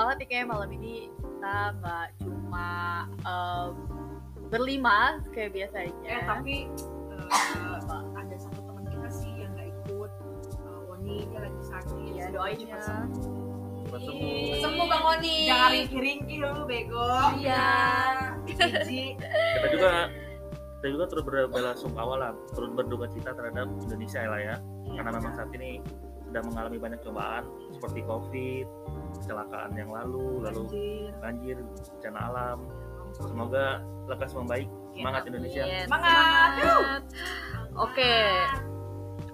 banget nih kayak malam ini kita nggak cuma em, berlima kayak biasanya. Eh tapi eh, ada satu teman kita sih yang nggak ikut. Eh, Woni dia lagi sakit. Iya, Semoga doain cepat ya. sembuh. Cepat sembuh. Sembuh Bang Oni. Jangan ringki-ringki lu bego. Iya. Kita juga kita juga terus berbela sungkawa lah, turut berduka cita terhadap Indonesia lah ya. Karena memang saat ini sedang mengalami banyak cobaan seperti COVID, kecelakaan yang lalu, lalu Anjir. banjir, bencana alam. Semoga lekas membaik. Semangat Indonesia. Semangat. semangat. Oke.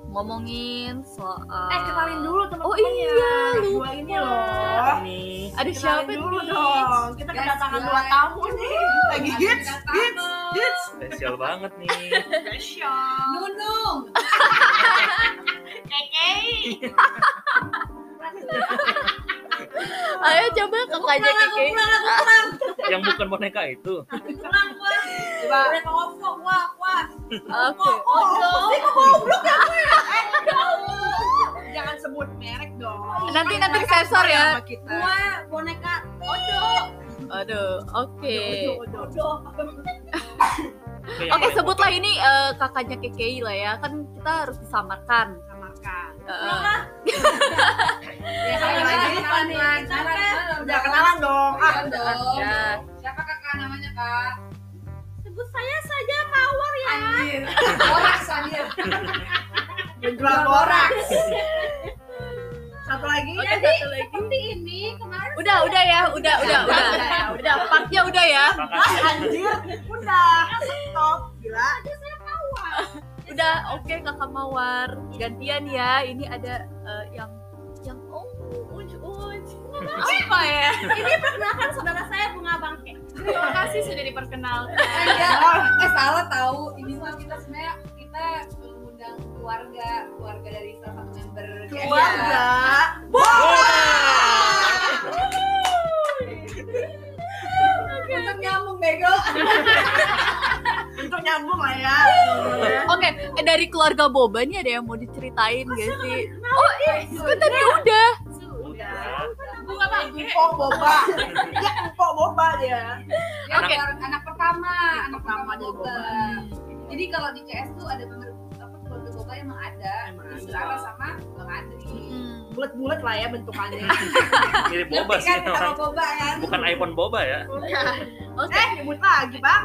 Ngomongin soal Eh kenalin dulu teman-teman Oh iya, Dua ini loh. Ini Ada siapa dulu nih? dong. Kita Guys, kedatangan dua tamu nih. Lagi hits, hits, hits. spesial banget nih. Spesial. Nunung. Ayo coba kakaknya Kiki. Yang bukan boneka itu. Coba. Wah wah. Oke. Oh, sih kok goblok ya gue? Eh, ya Allah. Jangan sebut merek dong. Nanti nanti Mereka sensor ya. sama kita. Gua boneka Aduh, oke. Odo. Oke, paling sebutlah ini eh, kakaknya KKI lah ya. Kan kita harus disamarkan. Samarkan. Eh, Ya, sekali lagi. kenalan Udah kenalan dong. Ah. Ya. Siapa kakak namanya kak? Sebut saya saja Mawar ya. Anjir. Orang anjir. penjual boraks. Satu lagi. Oke, satu lagi. Seperti ini kemarin. Udah, udah ya, udah, udah, udah. Udah, partnya udah ya. Ah, anjir. Udah. Stop. Gila. Udah, oke Kakak Mawar. Gantian ya. Ini ada eh, yang yang oh, uj uj. Apa ya? Ini perkenalkan saudara saya Bunga Bangke. Terima kasih sudah diperkenalkan. Enggak. Eh salah tahu. Ini mah kita sebenarnya kita mengundang keluarga keluarga dari salah satu member Keluarga. Untuk nyambung bego. Untuk nyambung lah ya. Oke, eh, dari keluarga Boba nih ada yang mau diceritain gak sih? Oh, iya, kan tadi udah. Udah. Bunga. Empok boba. Ya empok boba dia. Ya, Oke. anak, anak pertama, anak pertama boba. Jadi kalau di CS tuh ada member apa keluarga boba emang ada. Emang Di ada. Sarah sama. Bulat-bulat lah ya bentukannya. Mirip boba sih kan sama orang. boba ya? Bukan iPhone boba ya. Oke, eh, nyebut lagi, Bang.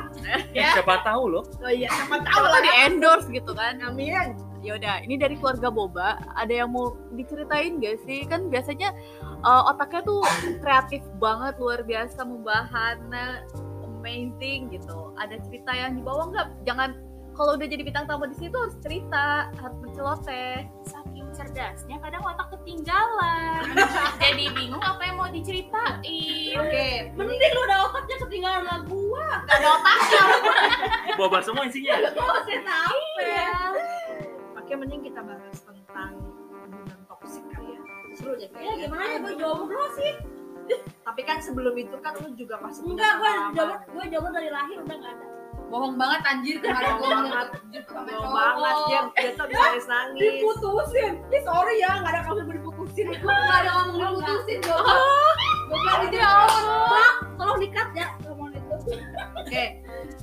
Ya. Siapa tahu loh. Oh iya, siapa tahu siapa lah. di endorse gitu kan? Amin. Yaudah, ini dari keluarga Boba. Ada yang mau diceritain gak sih? Kan biasanya eh, otaknya tuh kreatif banget, luar biasa, membahana, amazing gitu. Ada cerita yang dibawa nggak? Jangan kalau udah jadi bintang tamu di situ harus cerita, harus berceloteh. Cerdasnya kadang otak ketinggalan. Jadi bingung apa yang mau diceritain. Oke, Mending lu udah otaknya ketinggalan sama gua. Gak ada otaknya. Boba semua isinya. Masih tahu ya. Oke, mending kita bahas tentang hubungan toksik kali ya. Seru deh Ya kayaknya. gimana ya gue jawab dulu sih. Tapi kan sebelum itu kan lu juga pasti punya Enggak, gue pengalaman. jawab gue jawab dari lahir udah gak ada. Bohong banget anjir kemarin gue Bohong banget. banget, dia, dia tuh bisa nangis nangis. Diputusin. Ih sorry ya, gak ada kamu diputusin. Nggak ada ngomong diputusin boba. Boba di Ya Allah. Tolong dikat ya ngomong itu. Oke,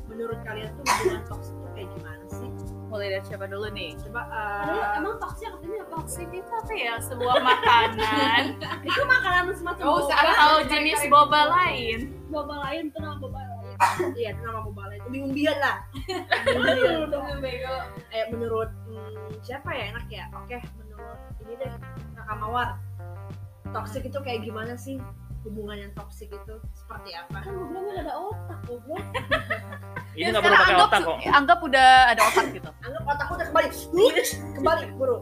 menurut kalian tuh hubungan toksik tuh kayak gimana sih? Mulai dari siapa dulu nih? Coba eh, emang toksik katanya apa? Toxic itu apa ya? Sebuah makanan Itu makanan semacam Oh, boba. atau jenis boba lain. boba lain tuh nama boba lain. Iya itu nama boba lain. Umbi-umbian lah. Dulu dong. bego. Eh menurut hmm, siapa ya enak ya? Oke, menurut ini deh Kakak Mawar. Toksik itu kayak gimana sih? Hubungan yang toksik itu seperti apa? Kan gue bilang ada otak goblok. Ini Ya, nggak perlu pakai anggap, otak kok. anggap udah ada otak gitu. Anggap otakku udah kembali. kembali, buru.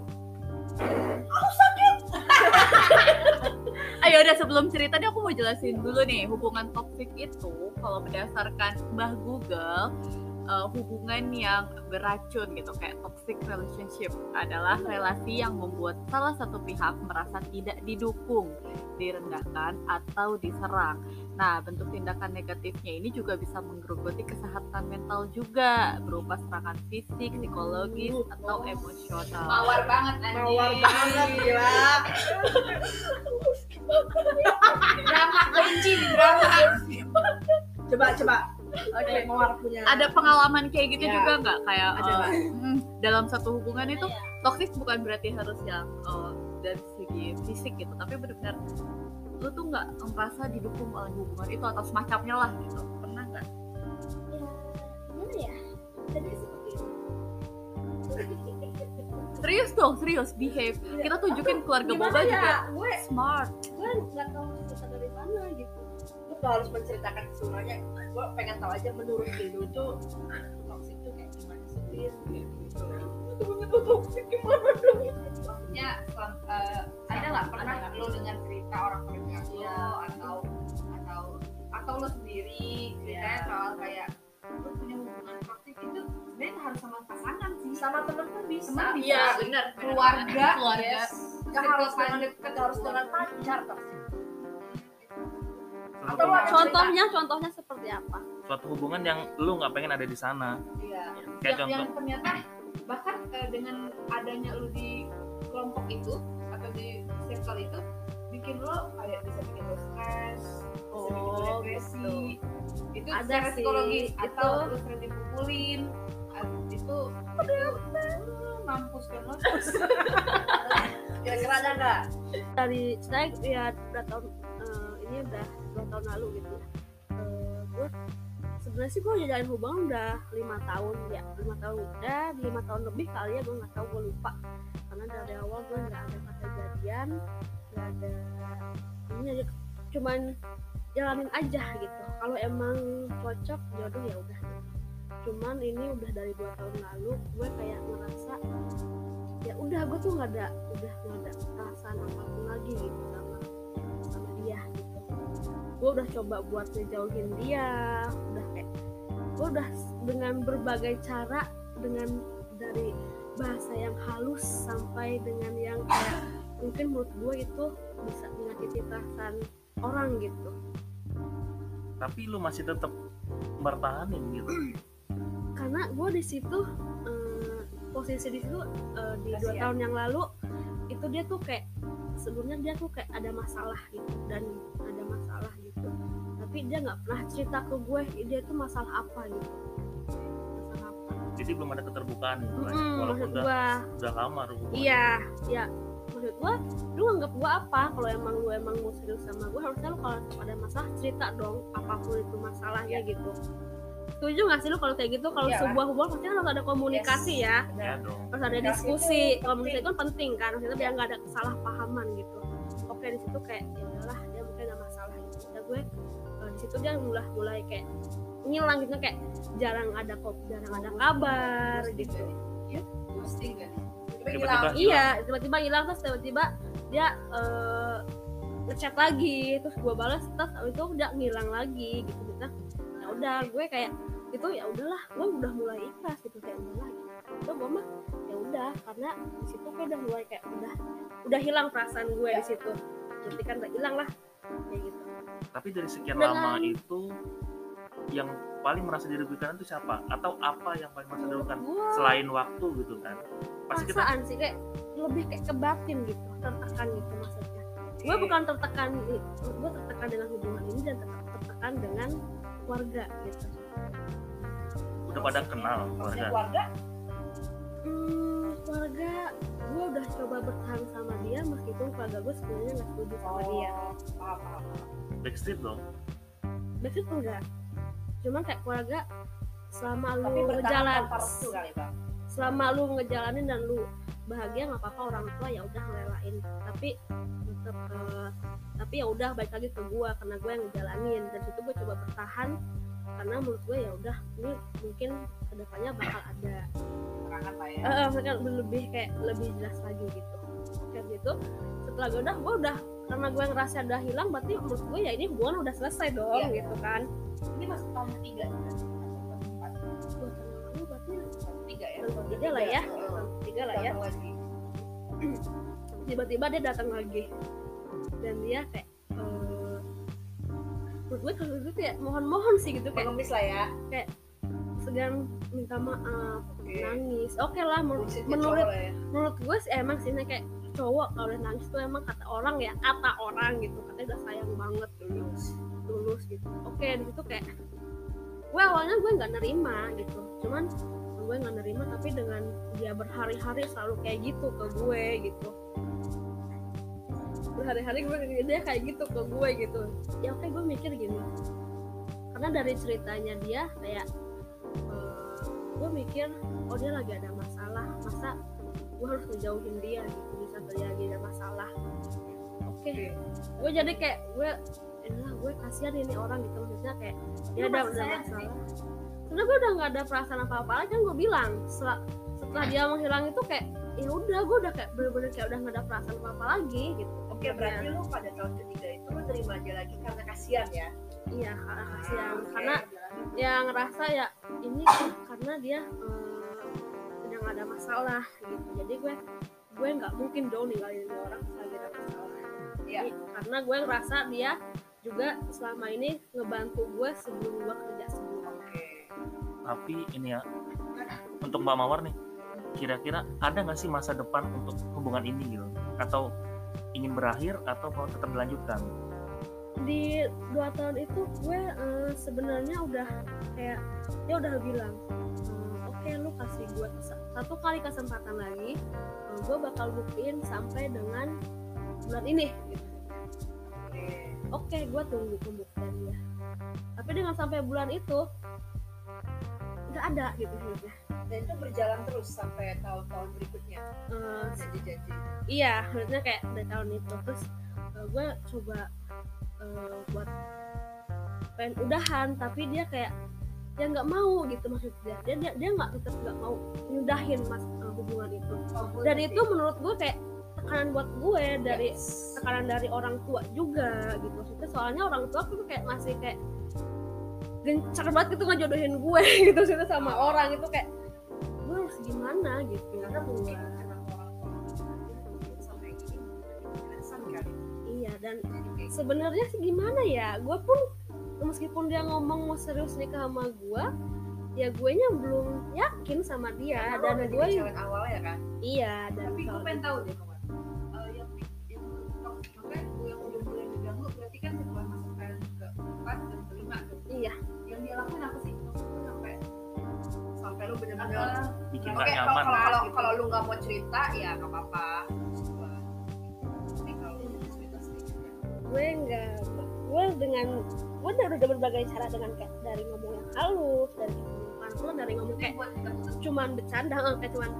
Ayo udah sebelum cerita nih aku mau jelasin dulu nih hubungan toksik itu kalau berdasarkan Mbah Google eh, hubungan yang beracun gitu kayak toxic relationship adalah relasi yang membuat salah satu pihak merasa tidak didukung, direndahkan atau diserang. Nah, bentuk tindakan negatifnya ini juga bisa menggerogoti kesehatan mental juga berupa serangan fisik, psikologis atau emosional. Mawar banget anjir. Mawar banget gila. Oke, Mawar punya. ada pengalaman kayak gitu Ya. juga nggak kayak Ada mm, dalam satu hubungan itu toxic bukan berarti harus yang eh, dari segi fisik gitu tapi benar-benar lu tuh nggak merasa didukung oleh hubungan itu atau semacamnya lah gitu pernah nggak Gimana ya? Itu. serius dong serius behave kita tunjukin keluarga boba ya? juga Gue smart gue nggak tahu cerita dari mana gitu. Gue tuh harus menceritakan semuanya. Gue pengen tahu aja menurut Lino itu toxic itu kayak gimana sih Lin? Gitu. Tuh toxic gimana dong? maksudnya selam- eh, ada nggak pernah lo dengar cerita orang terdekat lo Iya. atau atau atau lo sendiri ceritanya Iya. soal kayak lo punya hubungan toksik itu sebenarnya nggak harus sama pasangan sih Sama temen pun bisa. teman bisa Iya, bener Keluarga, keluarga yes. Nggak Circle harus dengan nggak harus dengan pacar toxic. Atau contohnya, contohnya seperti apa? suatu hubungan yang lu nggak pengen ada di sana Iya. kayak yang, contoh yang ternyata bahkan eh, dengan adanya lu di kelompok itu atau di circle itu bikin lo kayak bisa bikin lo stres bisa bikin lo Oh, depresi itu Ada secara psikologis itu. atau lo sering dipukulin itu itu mampus kan lo Kira-kira ada nggak? Dari saya ya udah tahun ini udah dua tahun lalu gitu ya. Eh, gue sebenarnya sih gue jalanin hubungan udah lima tahun ya lima tahun udah lima tahun lebih kali ya gue nggak tahu gue lupa karena dari awal gue nggak ada kata jadian nggak ada ini aja cuman jalanin aja gitu kalau emang cocok jodoh ya udah gitu. cuman ini udah dari dua tahun lalu gue kayak ngerasa ya udah gue tuh nggak ada udah nggak ada perasaan apa pun lagi gitu sama sama dia gitu gue udah coba buat ngejauhin dia udah kayak gue udah dengan berbagai cara dengan dari bahasa yang halus sampai dengan yang kayak mungkin menurut gue itu bisa menyakiti perasaan orang gitu. Tapi lu masih tetap bertahanin gitu? Karena gue di situ eh, posisi di situ eh, di dua tahun yang lalu itu dia tuh kayak sebelumnya dia tuh kayak ada masalah gitu dan ada masalah gitu tapi dia nggak pernah cerita ke gue dia tuh masalah apa gitu. Masalah apa? Jadi belum ada keterbukaan kan Mm-mm, walaupun maksud udah gue udah lama hubungan iya ya maksud gue lu anggap gue apa? Kalau emang lu emang mau serius sama gue harusnya lu kalau ada masalah cerita dong apa pun itu masalahnya gitu. Setuju gak sih lu kalau kayak gitu? Kalau Iyalah. sebuah hubungan pasti kan harus ada komunikasi ya. Ya dong. harus ada diskusi komunikasi itu kan penting. kan. Maksudnya biar nggak ada kesalahpahaman gitu. Oke di situ kayak ya udahlah dia mungkin ada masalah gitu. Udah gue di situ dia mulai mulai kayak ngilang gitu kayak jarang ada kok jarang ada kabar gitu. ghosting kan? Tiba-tiba iya tiba-tiba hilang terus tiba-tiba dia eh, ngechat lagi terus gue balas terus abis itu udah ngilang lagi gitu. Gitu ya udah gue kayak itu ya udahlah gue udah mulai ikhlas gitu kayak udahlah gitu. Gue mah ya udah karena di situ gue udah mulai kayak udah udah hilang perasaan gue di situ. Berarti kan udah hilang lah kayak gitu. Tapi dari sekian Dengan- lama itu yang paling merasa dirugikan itu siapa? Atau apa yang paling merasa dirugikan? Gue selain waktu gitu kan? Pasti kita perasaan sih kayak lebih kayak ke batin gitu tertekan gitu maksudnya. Gue bukan tertekan gue tertekan dengan hubungan ini dan tertekan dengan keluarga gitu. Udah pada kenal keluarga keluarga hmm, keluarga gue udah coba bertahan sama dia meskipun keluarga gue sebenarnya nggak setuju sama dia. Oh, paham, paham. backstreet dong. Backstreet enggak. Cuman kayak keluarga selama lu Tapi bertahan ngejalan tanpa restu kali bang. selama lu ngejalanin dan lu bahagia nggak apa-apa orang tua ya udah ngerelain tapi tetap eh, tapi ya udah balik lagi ke gua karena gue yang ngejalanin. Dan situ gue coba bertahan karena menurut gue ya udah ini mungkin ke depannya bakal ada. Lah ya? Maksudnya lebih kayak lebih jelas lagi gitu. Kayak gitu setelah gue udah gue udah karena gue ngerasa udah hilang berarti menurut gue ya ini hubungan udah selesai dong Iya. gitu kan. Ini masuk tahun ketiga tahun lalu berarti tiga ya? Tahun lah ya. Tahun ketiga. Lah ya. Tiba-tiba dia datang lagi. Dan dia kayak menurut gue kalau gitu ya mohon-mohon sih gitu kayak Pengemis lah ya. segan minta maaf Oke. nangis oke lah menurut menurut ya. menurut gue sih emang sih kayak cowok kalau udah nangis tuh emang kata orang ya kata orang gitu katanya udah sayang banget tulus tulus gitu oke di situ kayak gue awalnya gue nggak nerima gitu cuman gue nggak nerima tapi dengan dia berhari-hari selalu kayak gitu ke gue gitu berhari-hari gue dia kayak gitu ke gue gitu. Ya oke gue mikir gini. Karena dari ceritanya dia kayak eh, gue mikir oh dia lagi ada masalah masa gue harus ngejauhin dia gitu bisa terjadi ada masalah. Oke gue jadi kayak gue elah gue kasihan ini orang gitu. Maksudnya kayak dia ada ada masalah. karena gue udah nggak ada perasaan apa apa lagi kan gue bilang. Setelah, setelah dia menghilang itu kayak ya udah gue udah kayak bener-bener kayak udah nggak ada perasaan apa apa lagi gitu Oke, berarti lu pada tahun ketiga itu lu terima aja lagi karena kasihan ya. iya karena kasihan Oke. karena ya ngerasa ya ini karena dia eh, udah nggak ada masalah gitu jadi gue gue nggak mungkin dong ninggalin dia orang lagi ada masalah Iya. Jadi, karena gue ngerasa dia juga selama ini ngebantu gue sebelum gue kerja sebelum Oke. tapi ini ya untuk Mbak Mawar nih kira-kira ada nggak sih masa depan untuk hubungan ini gitu atau ingin berakhir atau mau tetap dilanjutkan di dua tahun itu gue eh, sebenarnya udah kayak dia udah bilang eh, oke lu kasih gue satu kali kesempatan lagi eh, gue bakal buktiin sampai dengan bulan ini gitu. Oke. oke gue tunggu pembuktiannya tapi dengan sampai bulan itu nggak ada gitu hidupnya Dan itu berjalan terus sampai tahun-tahun berikutnya. Eh, Janji-janji. iya maksudnya kayak dari tahun itu terus eh, gue coba eh, buat pengen udahan tapi dia kayak ya nggak mau gitu maksudnya dia dia dia nggak tetap nggak mau nyudahin mas eh, hubungan itu Oh, gue dan ngerti. itu menurut gue kayak tekanan buat gue dari Yes. tekanan dari orang tua juga gitu maksudnya soalnya orang tua tuh kayak masih kayak gencar banget gitu ngejodohin gue gitu sama orang itu kayak harus gimana gitu. Karena mungkin anak orang iya dan sebenarnya sih gimana ya gue pun meskipun dia ngomong mau serius nikah sama gue ya gue nya belum yakin sama dia Karena dan gue awal ya kan? Iya dan tapi gue pengen tahu deh nggak kalau nyaman kalau kalau kalau lu nggak mau cerita ya nggak apa-apa. Tapi kalau lu mau cerita sedikit ya. gue nggak gue dengan gue udah udah berbagai cara dengan kayak dari ngomong yang halus dari pula dari ngomong kayak kita cuman bercanda eh, kayak cuman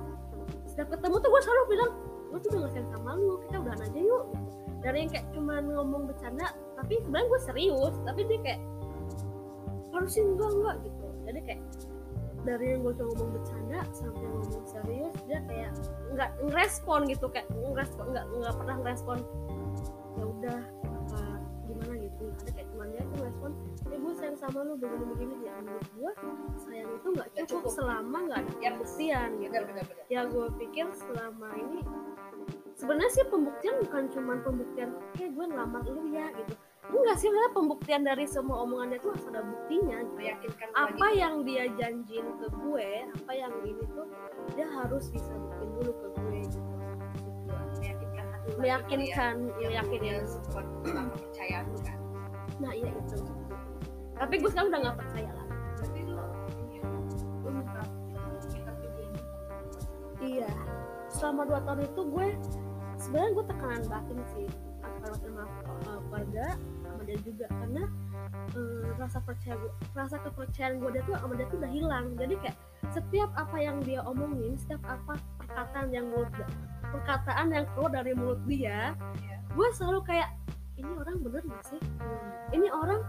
setiap ketemu tuh gue selalu bilang gue tuh udah nggak sayang sama lu kita udahan aja yuk dari yang kayak cuman ngomong bercanda tapi sebenarnya gue serius tapi dia kayak harusnya enggak enggak gitu jadi kayak dari yang gue cuma ngomong bercanda sampai ngomong serius dia kayak nggak ngerespon gitu kayak ngerespon nggak nggak pernah ngerespon ya udah apa gimana gitu ada kayak cuman dia tuh ngerespon ya gue sayang sama lu begini begini ya menurut gue sayang itu nggak Nggak cukup, cukup. selama nggak ada Yap. pembuktian gitu Bener bener bener. ya gue pikir selama ini sebenarnya sih pembuktian bukan cuma pembuktian oke gue ngelamar lu ya gitu enggak sih sebenarnya pembuktian dari semua omongan dia tuh harus ada buktinya gitu. Meyakinkan apa yang dia janjiin ke gue apa yang ini tuh dia harus bisa buktiin dulu ke gue gitu. meyakinkan hati meyakinkan ya. meyakinin support kepercayaan kan. nah iya itu tapi gue sekarang udah nggak percaya lagi lu ya lu minta tujuan Iya, selama dua tahun itu gue sebenarnya gue tekanan batin sih antara sama uh, keluarga dia juga karena uh, rasa percaya gue, rasa kepercayaan gue dia tuh sama dia tuh udah hilang. Jadi kayak setiap apa yang dia omongin, setiap apa perkataan yang mulut perkataan yang keluar dari mulut dia, gue selalu kayak ini orang bener gak sih? Ini orang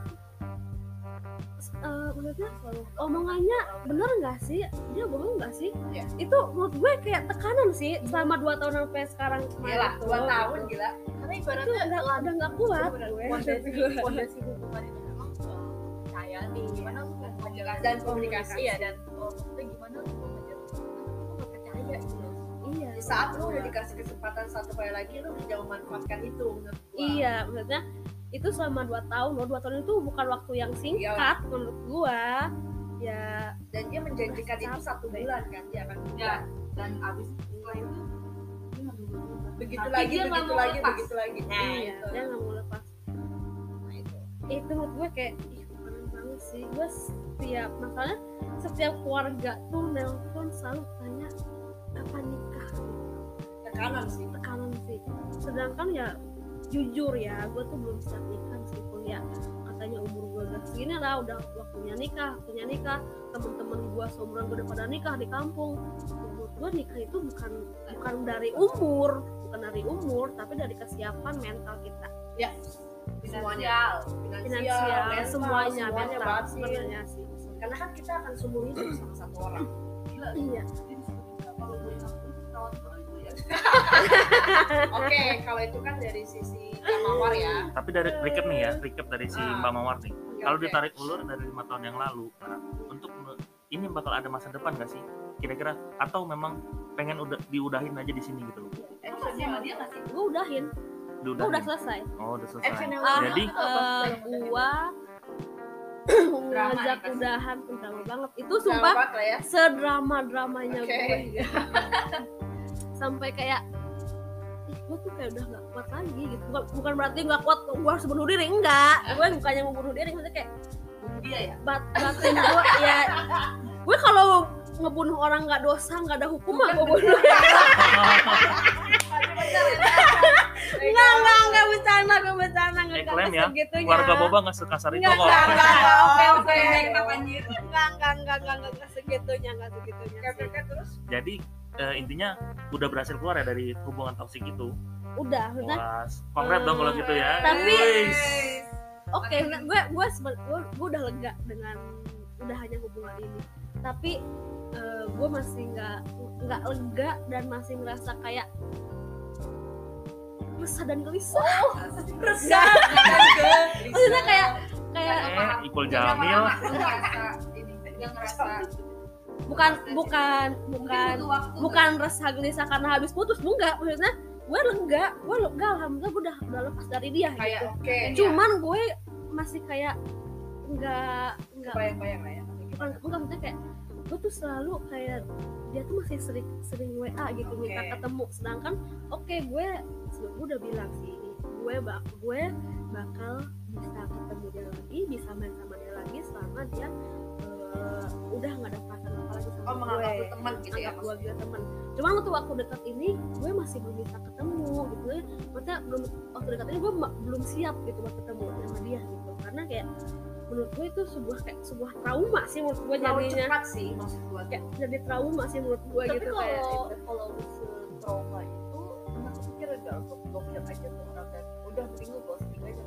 uh, maksudnya omongannya bener nggak sih? Dia bohong nggak sih? Iya. itu menurut gue kayak tekanan sih selama dua tahun sampai sekarang Gila, itu. dua tahun gila. karena itu ibaratnya udah udah nggak kuat gue fondasi fondasi hubungan itu memang soal percaya nih gimana lu ngejelasin Dan komunikasi. iya dan oh, maksudnya gimana lu nggak percaya gitu iya Di saat lu udah dikasih kesempatan satu kali lagi lu tidak memanfaatkan itu menurut gua. iya maksudnya itu selama dua tahun loh dua tahun itu bukan waktu yang singkat menurut gua. Ya Dan dia menjanjikan itu satu bulan kan dia akan ya dan abis setelah itu begitu Tapi lagi dia begitu lagi lepas. begitu lagi. Nah, iya. itu. dia nggak mau lepas. Nah, itu. itu menurut gue kayak ih banget sih. Gue setiap masalahnya setiap keluarga tuh nelpon selalu tanya kapan nikah? Tekanan sih. Tekanan sih. Sedangkan ya jujur ya gue tuh belum siap nikah meskipun ya katanya umur gue udah segini lah udah waktunya nikah waktunya nikah. Temen-temen gue seumuran gue udah pada nikah di kampung. Menurut gue nikah itu bukan bukan dari umur bukan dari umur tapi dari kesiapan mental kita. Semuanya. Finansial. finansial mental, semuanya semuanya mental banget sih. sebenarnya sih. Karena kan kita akan seumur hidup sama satu orang. Iya. Kalau gue itu ya. oke kalau itu kan dari sisi Kak Mawar ya Tapi dari recap nih ya, recap dari si Ah. Mbak Mawar nih. Oke, Kalau oke. ditarik ulur dari lima tahun yang lalu, nah, untuk ini bakal ada masa depan gak sih? Kira-kira atau memang pengen udah diudahin aja di sini gitu loh? Masih sama dia nggak sih? gue udahin gue Diudahin. udah selesai Oh, udah selesai. Action ah, Jadi eh, gua ngajak udahan drama banget itu sumpah ya sedrama dramanya Oke. gue sampai kayak ih gue tuh kayak udah nggak kuat lagi gitu bukan, bukan berarti nggak kuat gue harus bunuh diri enggak gue bukannya mau bunuh diri maksudnya kayak Dia ya. bat batin gue ya gue kalau ngebunuh orang nggak dosa nggak ada hukum mah gue bunuh enggak enggak enggak bercanda gue bercanda enggak Eh, klaim ya, segitunya keluarga Boba nggak sekasar itu Enggak, kok. enggak, enggak, enggak, oke, oke. Enggak, enggak, enggak, enggak, enggak, enggak segitunya, enggak segitunya. Jadi eh, intinya udah berhasil keluar ya dari hubungan toksik itu. Udah, udah. Wah, kongres dong kalau gitu ya. Tapi-. Oke, gue gue gue gue udah lega dengan udah hanya hubungan ini. Tapi eh, gue masih nggak nggak lega dan masih merasa kayak resah dan gelisah. resah Maksudnya kayak kayak Eh, Ipul Jamil. Dia ngerasa ini, dia ngerasa bukan bukan bukan bukan resah gelisah karena habis putus. Enggak maksudnya gue lega gue lega alhamdulillah gue udah udah lepas dari dia kayak gitu. oke cuman gue masih kayak nggak nggak bayang-bayang lah ya. Bukan bukan maksudnya kayak gue tuh selalu kayak dia tuh masih sering sering WA gitu Oke. minta ketemu. Sedangkan oke gue sebelum gue udah bilang sih gue bak gue bakal bisa ketemu dia lagi bisa main sama dia lagi selama dia eh, udah nggak ada oh gue menganggap lu teman gitu ya gue juga teman cuman waktu waktu dekat ini gue masih belum bisa ketemu gitu ya. Maksudnya belum waktu dekat ini gue belum siap gitu buat ketemu sama dia gitu. Karena kayak menurut gue itu sebuah kayak sebuah trauma sih menurut gue terlalu jadinya. cepat sih maksud gua. Kayak jadi trauma sih menurut gue Tapi gitu kalau kayak. gitu. kalau trauma itu emang pikir enggak untuk blokir aja tuh orang dan udah mending lu ghosting aja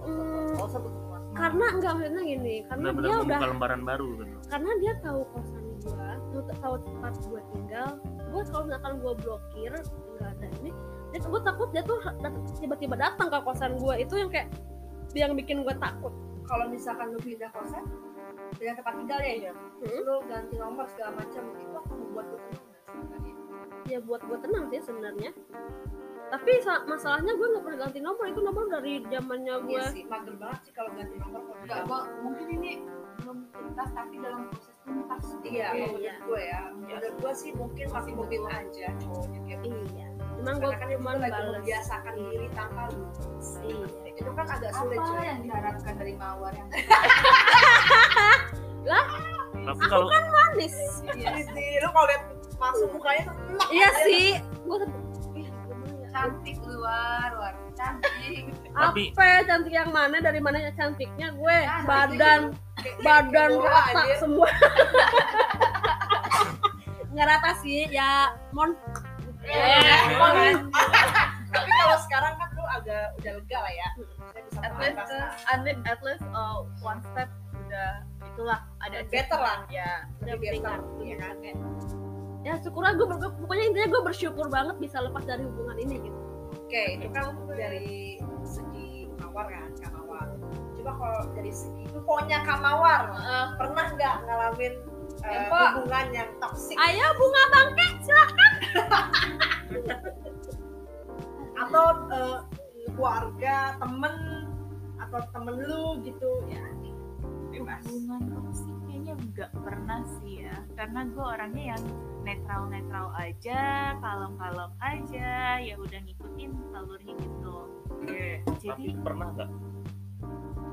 berteman karena enggak maksudnya gini karena Benar-benar dia udah lembaran baru gitu. karena dia tahu kosan gue tahu, tahu tempat gue tinggal gue kalau misalkan gue blokir nggak ada ini dia gue takut dia tuh tiba-tiba datang ke kosan gue itu yang kayak yang bikin gue takut. Kalau misalkan lu pindah kosan pindah tempat tinggal ya? Ya Hmm. lu ganti nomor segala macam itu akan membuat lu tenang nggak ya buat gue tenang sih sebenarnya. Tapi sa- masalahnya gue nggak pernah ganti nomor. Itu nomor dari zamannya gue Iya sih, mager banget sih kalau ganti nomor. Gua mungkin ini belum tuntas tapi dalam proses tuntas. Iya, Iya, kalau menurut iya. gue ya. Menurut gue sih mungkin masih mungkin aja cowoknya kayak gitu. iya cuman gue Karena kan itu cuman lagi membiasakan diri tanpa lu. iya Itu kan agak sulit Apa cuy. yang diharapkan dari mawar yang Tapi kalau manis Iya sih, lu kalau lihat masuk mukanya tuh iya sih gue ya cantik luar, luar cantik. Tapi- apa cantik yang mana dari mana ya cantiknya gue Nah, badan badan rata semua nggak rata sih ya mon Iya. Tapi kalau sekarang kan lu agak udah lega lah ya. Saya bisa at least uh, at least, at least uh, one step udah itulah ada Better lah. ya Lebih better, ya kan? ya syukurlah gue pokoknya intinya gue bersyukur banget bisa lepas dari hubungan ini gitu Oke, itu kan dari segi mawar kan, Kak Mawar. Coba kalau dari segi pokoknya Kak Mawar, eh, pernah nggak ngalamin Empo. hubungan yang toksik ayo bunga bangke silakan atau eh, keluarga, temen atau temen lu gitu ya? Bebas. hubungan toksik kayaknya nggak pernah sih ya karena gue orangnya yang netral netral aja kalem kalem aja ya udah ngikutin alurnya gitu tapi jadi pernah nggak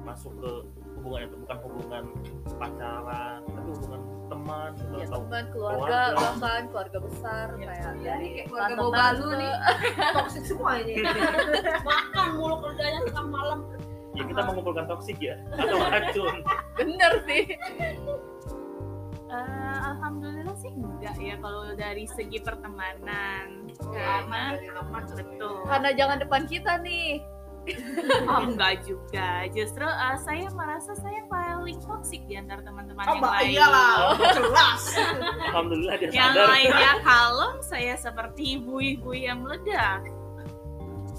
masuk ke hubungan itu bukan hubungan pacaran tapi hubungan teman gitu ya atau teman keluarga keluarga. bahkan keluarga besar Ya, kayak ya, dari ini kayak keluarga tante-tante. bawa balu nih. Toxic semua ini. makan mulu kerjanya tengah malam ya kita mengumpulkan toksik ya. Atau racun. Bener sih. Eh, alhamdulillah sih enggak ya kalau dari segi pertemanan. Karena betul. Karena jangan depan kita nih. Oh enggak juga. Justru eh, saya merasa saya paling toksik di antara teman-teman Oh, yang lain. Iyalah, jelas. alhamdulillah dia yang sadar. lainnya kalem saya seperti bui-bui yang meledak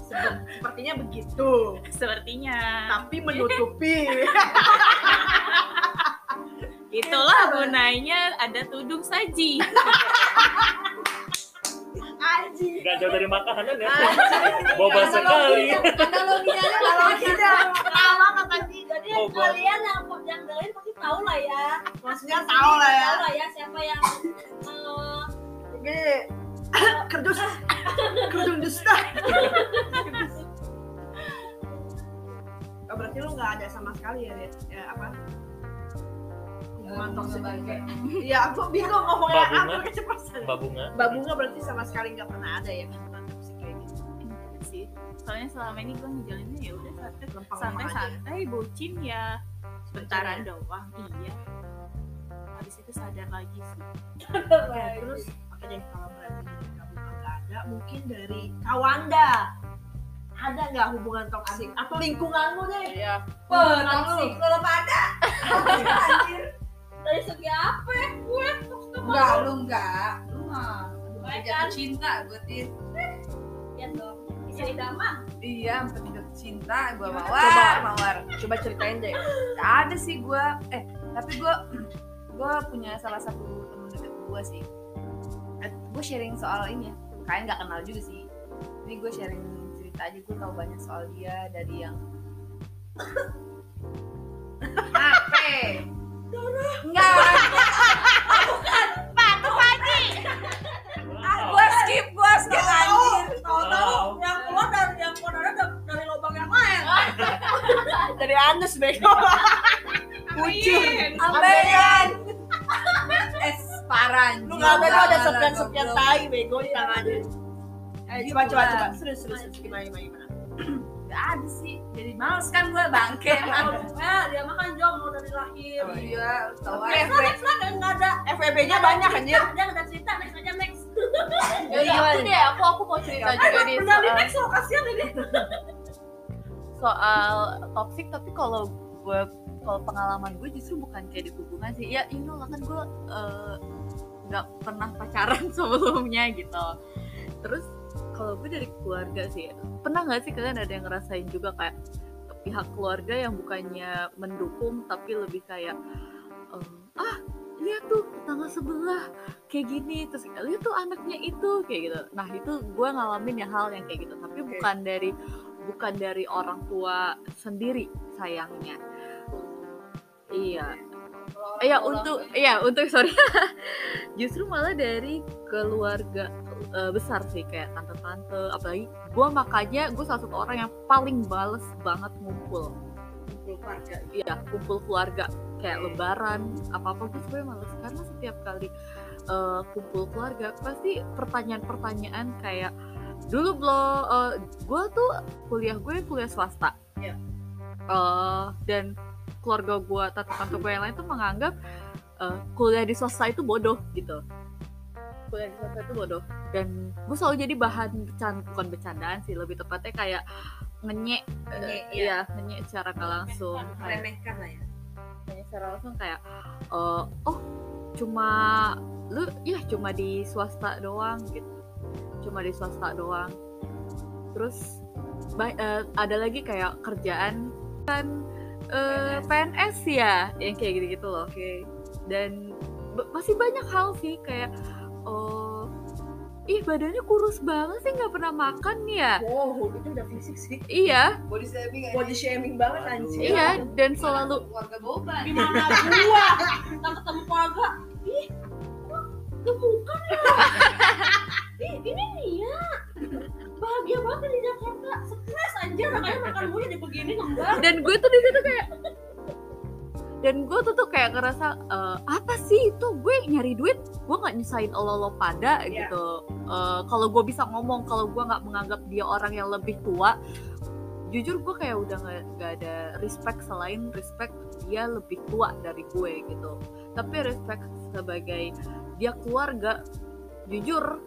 Sepertinya begitu. sepertinya Tapi menutupi. itulah gunanya ada tudung saji Anjing. nggak jauh dari makanan ya boba sekali Analoginya kalau tidak. sama kakak jadi Bang. kalian yang yang dengerin pasti tahu lah ya Maksudnya tahu lah ya. tahu lah ya siapa yang Gini. Kerdus. Kerdus dusta. Oh, berarti lu nggak ada sama sekali ya? Ya apa? Hubungan toksik Iya, aku bingung ngomongnya apa kecepatan. mbak bunga Mbak Bunga berarti sama sekali nggak pernah ada ya hubungan toksik kayak gitu. Enggak sih soalnya selama ini gue ngejalinnya ya udah santai Lempeng-lempeng aja. santai bocin ya sebentaran doang iya habis itu sadar lagi sih terus deh kalau berarti ada, mungkin dari Kawanda ada nggak hubungan toksik atau lingkunganmu deh? Iya. Toksik kalau ada. Anjir. dari segi apa ya gue Enggak, lu enggak. Lu mah Baik, jatuh kan? cinta gue tir. ya dong bisa idaman Iya, sampai jatuh cinta gue mawar, Coba. mawar. Coba ceritain deh. Gak ada sih gue. Eh, tapi gue gue punya salah satu temen deket gue sih. Eh, gue sharing soal ini ya. Kalian nggak kenal juga sih. Ini gue sharing cerita aja. Gue tahu banyak soal dia dari yang HP. Enggak. Ah, gue skip, gue skip anjir. Tahu-tahu yang keluar dari yang keluar dari, dari lubang yang lain. dari anus bego. Nggak bego ada sepian-sepian tai bego di tangannya. Eh, Coba coba coba. Serius serius gimana gimana gimana. Gak ada sih. Jadi males kan gue bangke. ya dia makan jomblo dari lahir Oh iya, tau Oke, aja. next lah dan ada FWB-nya banyak anjir. dia ada cerita next aja next Ya, ya, aku deh, aku aku mau cerita juga nih Udah di soal, next lo kasihan ini. soal toxic tapi kalau gue kalau pengalaman gue justru bukan kayak di hubungan sih ya you know lah kan gue eh, nggak pernah pacaran sebelumnya gitu. Terus kalau gue dari keluarga sih pernah nggak sih kalian ada yang ngerasain juga kayak pihak keluarga yang bukannya mendukung tapi lebih kayak em, ah lihat tuh tetangga sebelah kayak gini terus lihat tuh anaknya itu kayak gitu. Nah itu gue ngalamin ya hal yang kayak gitu tapi Oke. bukan dari bukan dari orang tua sendiri sayangnya. Iya Iya untuk iya untuk sorry. Justru malah dari keluarga eh, besar sih kayak tante-tante. Apalagi gue makanya gue salah satu orang yang paling bales banget ngumpul. Kumpul keluarga. iya kumpul keluarga. Kayak lebaran apa apa gue sebenarnya males. Karena setiap kali eh, kumpul keluarga pasti pertanyaan-pertanyaan kayak dulu belum gue tuh kuliah gue kuliah swasta. Iya. Eh, dan keluarga gue tante-tante gue yang lain tuh menganggap eh, kuliah di swasta itu bodoh gitu. Kuliah di swasta itu bodoh. Dan gue selalu jadi bahan bercanda bukan bercandaan sih lebih tepatnya kayak ngenyek eh, Ngenyek, iya. ngenyek secara nggak langsung kayak Remehkan lah ya. nanya secara langsung kayak eh, oh cuma lu ya cuma di swasta doang gitu. Cuma di swasta doang. Terus ba- eh, ada lagi kayak kerjaan kan eh, PNS ya yang kayak gitu gitu loh Oke. dan masih banyak hal sih kayak oh ih badannya kurus banget sih nggak pernah makan ya Wow, itu udah fisik sih. iya Body shaming. Body shaming banget anjir. iya dan selalu keluarga boban. di mana gua kita ketemu keluarga ih kok gemukan ya ih ini dia bahagia banget di Jakarta stres anjir makanya makan mulu jadi begini kembar dan gue tuh di situ kayak dan gue tuh tuh kayak ngerasa "Eh, apa sih itu? Gue nyari duit gue nggak nyusahin lo lo pada Iya. gitu. Eh, kalau gue bisa ngomong kalau gue nggak menganggap dia orang yang lebih tua jujur gue kayak udah nggak ada respect selain respect dia lebih tua dari gue gitu. Tapi respect sebagai dia keluarga jujur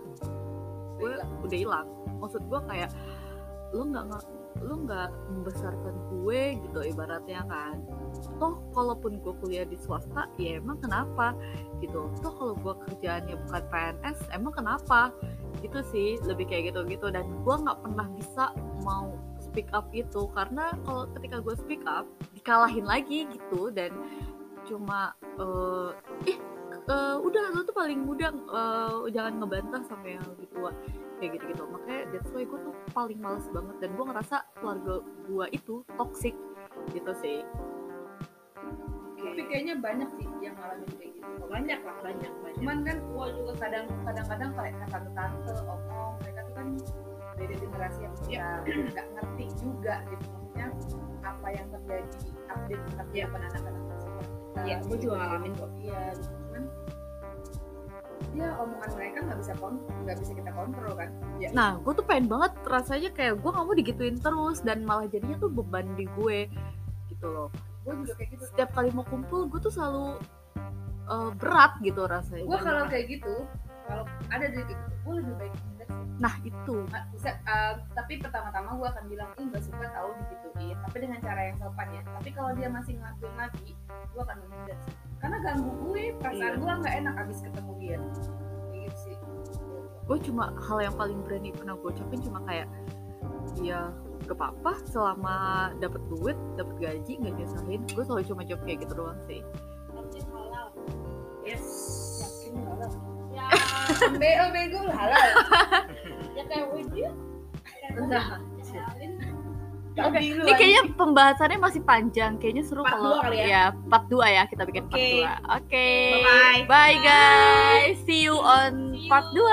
gue udah hilang. maksud gue kayak nggak nggak lu nggak membesarkan gue gitu ibaratnya kan. Toh kalaupun gue kuliah di swasta ya emang kenapa? Gitu. Toh kalau gue kerjaannya bukan PNS emang kenapa? Gitu sih lebih kayak gitu gitu dan gue nggak pernah bisa mau speak up itu. Karena kalau ketika gue speak up dikalahin lagi gitu. Dan cuma eh ih eh, udah lu tuh paling muda eh, jangan ngebantah sampai yang tua kayak gitu gitu makanya that's why gue tuh paling males banget dan gue ngerasa keluarga gue itu toxic gitu sih. Tapi kayaknya banyak sih yang ngalamin kayak gitu. Banyak lah banyak banyak. Cuman kan gua juga kadang kadang-kadang kayak tante tante om mereka tuh kan beda generasi yang kita nggak ngerti juga gitu. Maksudnya apa yang terjadi update tentang kehidupan anak-anak kita Iya, gua juga ngalamin kok. iya gitu ya omongan mereka nggak bisa nggak bisa kita kontrol kan ya Nah, gue tuh pengen banget rasanya kayak gue gak mau digituin terus dan malah jadinya tuh beban di gue gitu loh. gue juga kayak gitu Setiap kali mau kumpul, gue tuh selalu uh, berat gitu rasanya. gue kalau kayak gitu kalau ada di kayak gitu gue lebih baik. Nah itu, bisa uh, tapi pertama-tama gue akan bilang ih nggak suka tahu digituin tapi dengan cara yang sopan ya tapi kalau dia masih ngelakuin lagi gue akan menghindar sih karena ganggu gue perasaan Iya. gue nggak enak abis ketemu dia kayak gitu sih gue cuma hal yang paling berani pernah gue ucapin cuma kayak ya gak apa-apa selama dapat duit, dapat gaji nggak nyusahin. Gue selalu cuma jawab kayak gitu doang sih. Yes yakin halal BO bego halal ya kayak. Nah, Halalin. Oke, ini kayaknya pembahasannya masih panjang. Kayaknya seru Part kalau kali ya? part 2 ya kita bikin part Oke. 2. Oke. Bye-bye. Bye guys. See you on part 2.